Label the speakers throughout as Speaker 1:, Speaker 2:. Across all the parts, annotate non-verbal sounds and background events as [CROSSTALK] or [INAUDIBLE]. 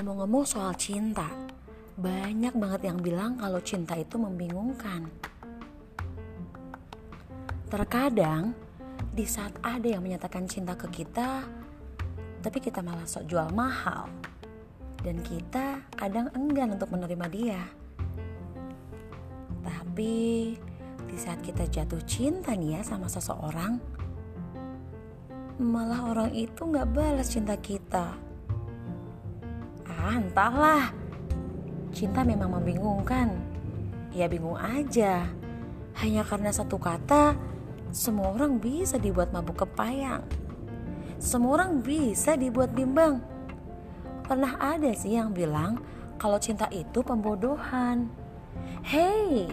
Speaker 1: Ngomong-ngomong soal cinta, banyak banget yang bilang kalau cinta itu membingungkan. Terkadang, di saat ada yang menyatakan cinta ke kita, tapi kita malah sok jual mahal. Dan kita kadang enggan untuk menerima dia. Tapi di saat kita jatuh cinta nih ya sama seseorang, malah orang itu gak balas cinta kita Ah, entahlah. Cinta memang membingungkan. Ya bingung aja. Hanya karena satu kata, semua orang bisa dibuat mabuk kepayang. Semua orang bisa dibuat bimbang. Pernah ada sih yang bilang kalau cinta itu pembodohan. Hei,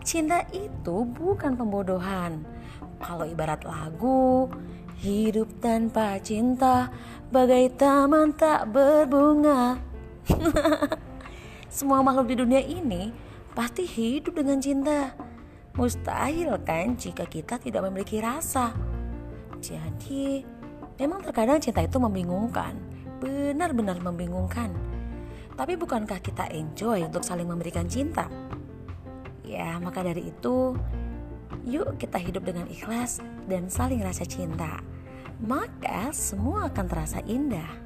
Speaker 1: cinta itu bukan pembodohan. Kalau ibarat lagu, hidup tanpa cinta bagai taman tak berbunga. [LAUGHS] Semua makhluk di dunia ini pasti hidup dengan cinta. Mustahil kan jika kita tidak memiliki rasa. Jadi, memang terkadang cinta itu membingungkan, benar-benar membingungkan. Tapi bukankah kita enjoy untuk saling memberikan cinta? Ya, maka dari itu, yuk kita hidup dengan ikhlas dan saling rasa cinta maka semua akan terasa indah.